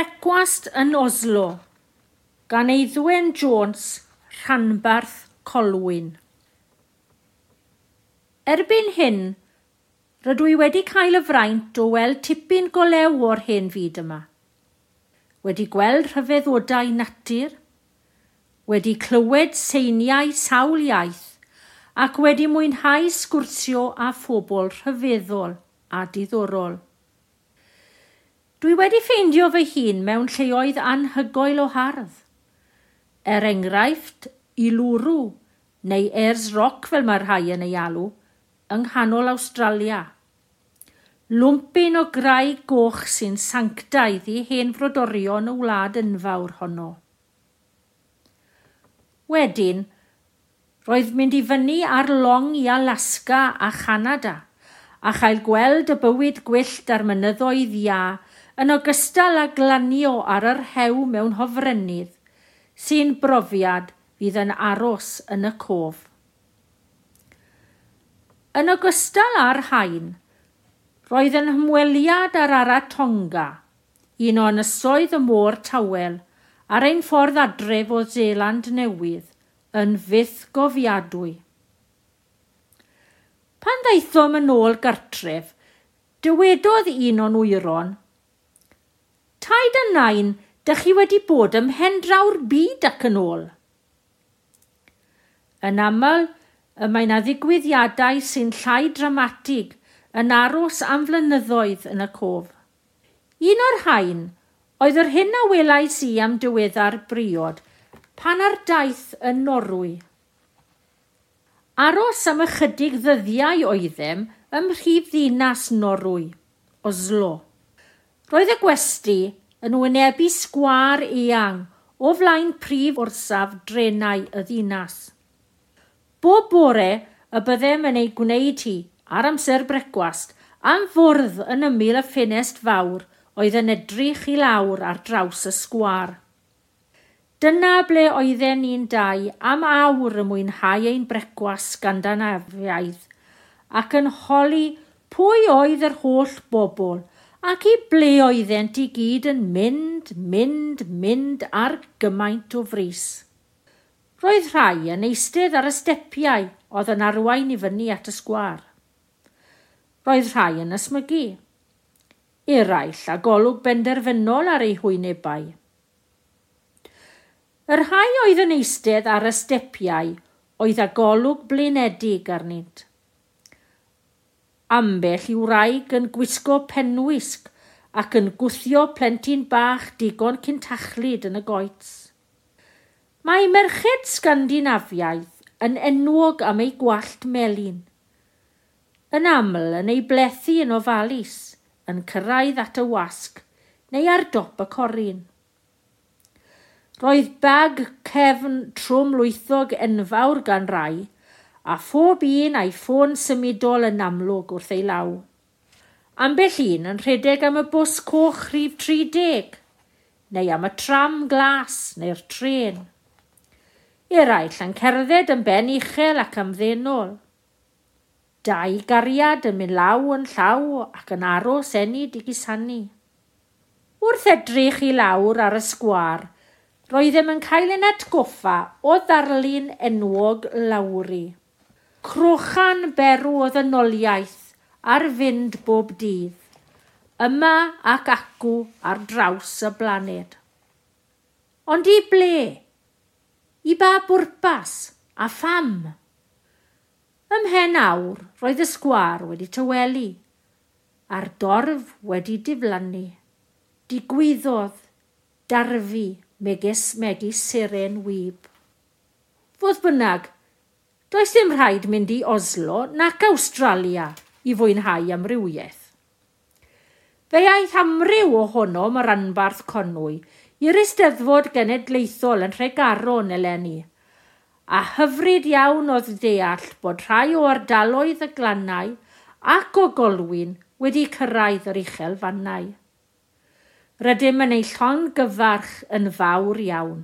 Brecwast yn Oslo gan Eiddwen Jones Rhanbarth Colwyn Erbyn hyn, rydw i wedi cael y fraint o weld tipyn golew o'r hen fyd yma. Wedi gweld rhyfeddodau natur, wedi clywed seiniau sawl iaith ac wedi mwynhau sgwrsio a phobl rhyfeddol a diddorol. Dwi wedi ffeindio fy hun mewn lleoedd anhygoel o hardd. Er enghraifft, i lwrw, neu ers roc fel mae'r rhai yn ei alw, yng nghanol Australia. Lwmpin o grau goch sy'n sanctaidd i hen frodorion y wlad enfawr honno. Wedyn, roedd mynd i fyny ar long i Alaska a Chanada a chael gweld y bywyd gwyllt ar mynyddoedd iau yn ogystal â glanio ar yr hew mewn hofrennydd, sy'n brofiad fydd yn aros yn y cof. Yn ogystal â'r hain, roedd yn hymweliad ar ara Tonga, un o ynysoedd y môr tawel, ar ein ffordd adref o Zeeland Newydd, yn fydd gofiadwy. Pan ddaethom yn ôl gartref, dywedodd un o'n wyron paid a nain, dych chi wedi bod ym mhen draw'r byd ac yn ôl. Yn aml, mae yna ddigwyddiadau sy'n llai dramatig yn aros am flynyddoedd yn y cof. Un o'r hain oedd yr hyn a welais i am diweddar briod pan ar daith yn Norwy. Aros am ychydig ddyddiau oeddem ym mhrif ddinas Norwy, Oslo. Roedd y gwesti yn wynebu sgwar eang o flaen prif orsaf drenau y ddinas. Bob bore y byddem yn ei gwneud hi ar amser brecwast am fwrdd yn ymyl y ffenest fawr oedd yn edrych i lawr ar draws y sgwar. Dyna ble oedden ni'n dau am awr y mwynhau ein brecwas gandanafiaidd ac yn holi pwy oedd yr holl bobl – ac i ble oeddent i gyd yn mynd, mynd, mynd ar gymaint o fris. Roedd rhai yn eistedd ar y stepiau oedd yn arwain i fyny at y sgwar. Roedd rhai yn ysmygu. Eraill a golwg benderfynol ar ei hwynebau. Yr rhai oedd yn eistedd ar y stepiau oedd a golwg blinedig arnynt ambell i'w wraig yn gwisgo penwisg ac yn gwthio plentyn bach digon cyntachlyd yn y goets. Mae merched Sgandinafiaeth yn enwog am ei gwallt melin. Yn aml yn ei blethu yn ofalus, yn cyrraedd at y wasg neu ar dop y corin. Roedd bag cefn trwm lwythog enfawr gan rai, a phob un a'i ffôn symudol yn amlwg wrth ei law. Ambell un yn rhedeg am y bws coch rhif 30, neu am y tram glas neu'r tren. Eraill yn cerdded yn ben uchel ac ymddenol. Dau gariad yn mynd law yn llaw ac yn aros enni digisani. Wrth edrych i lawr ar y sgwar, roeddem yn cael ein atgoffa o ddarlun enwog lawri. Crochan berw o ddynoliaeth ar fynd bob dydd, yma ac acw ar draws y blaned. Ond i ble? I ba bwrpas a pham? Ymhen awr roedd y sgwar wedi tywelu, a'r dorf wedi diflannu. Digwyddodd darfu megis megis siren wyb. Fodd bynnag, does dim rhaid mynd i Oslo nac Australia i fwynhau amrywiaeth. Fe aeth amryw ohono mae'r anbarth Conwy i'r Eisteddfod Genedlaethol yn Rhegaron eleni, a hyfryd iawn oedd deall bod rhai o ardaloedd y glannau ac o golwyn wedi cyrraedd yr uchel fannau. Rydym yn ei llon gyfarch yn fawr iawn.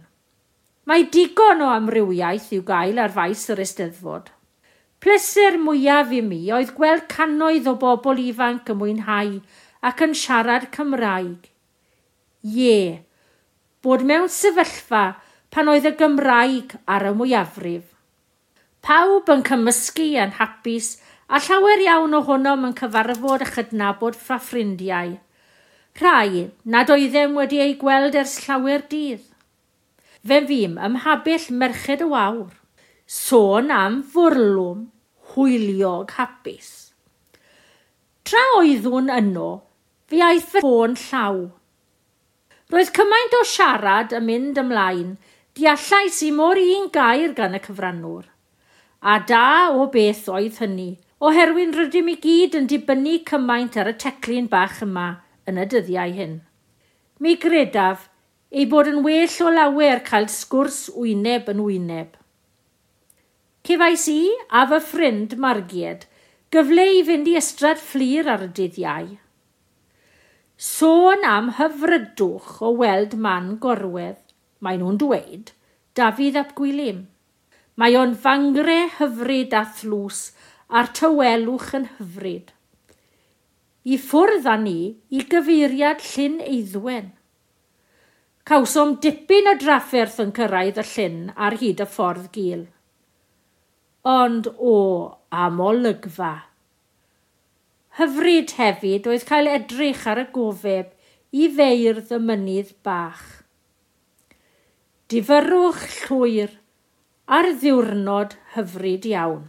Mae digon o amrywiaeth i'w gael ar faes yr Eisteddfod. Pleser mwyaf i mi oedd gweld cannoedd o bobl ifanc yn mwynhau ac yn siarad Cymraeg. Ie, bod mewn sefyllfa pan oedd y Gymraeg ar y mwyafrif. Pawb yn cymysgu yn hapus a llawer iawn ohonom yn cyfarfod a chydnabod ffa ffrindiau. Rhai nad oeddem wedi ei gweld ers llawer dydd fe fîm ymhabell merched y wawr, sôn am fwrlwm hwyliog hapus. Tra oeddwn yno, fe aeth fy ffôn llaw. Roedd cymaint o siarad yn mynd ymlaen, deallais i mor un gair gan y cyfrannwr. A da o beth oedd hynny, oherwydd rydym i gyd yn dibynnu cymaint ar y teclyn bach yma yn y dyddiau hyn. Mi gredaf ei bod yn well o lawer cael sgwrs wyneb yn wyneb. Cefais i a fy ffrind Margied gyfle i fynd i ystrad fflir ar y dyddiau. Sôn am hyfrydwch o weld man gorwedd, mae nhw'n dweud, Dafydd ap Gwylim. Mae o'n fangre hyfryd a thlws a'r tywelwch yn hyfryd. I ffwrdd â ni i gyfeiriad llyn eiddwen – Cawsom dipyn o drafferth yn cyrraedd y llyn ar hyd y ffordd gil. Ond o, am olygfa. Hyfryd hefyd oedd cael edrych ar y gofeb i feirdd y mynydd bach. Difyrwch llwyr ar ddiwrnod hyfryd iawn.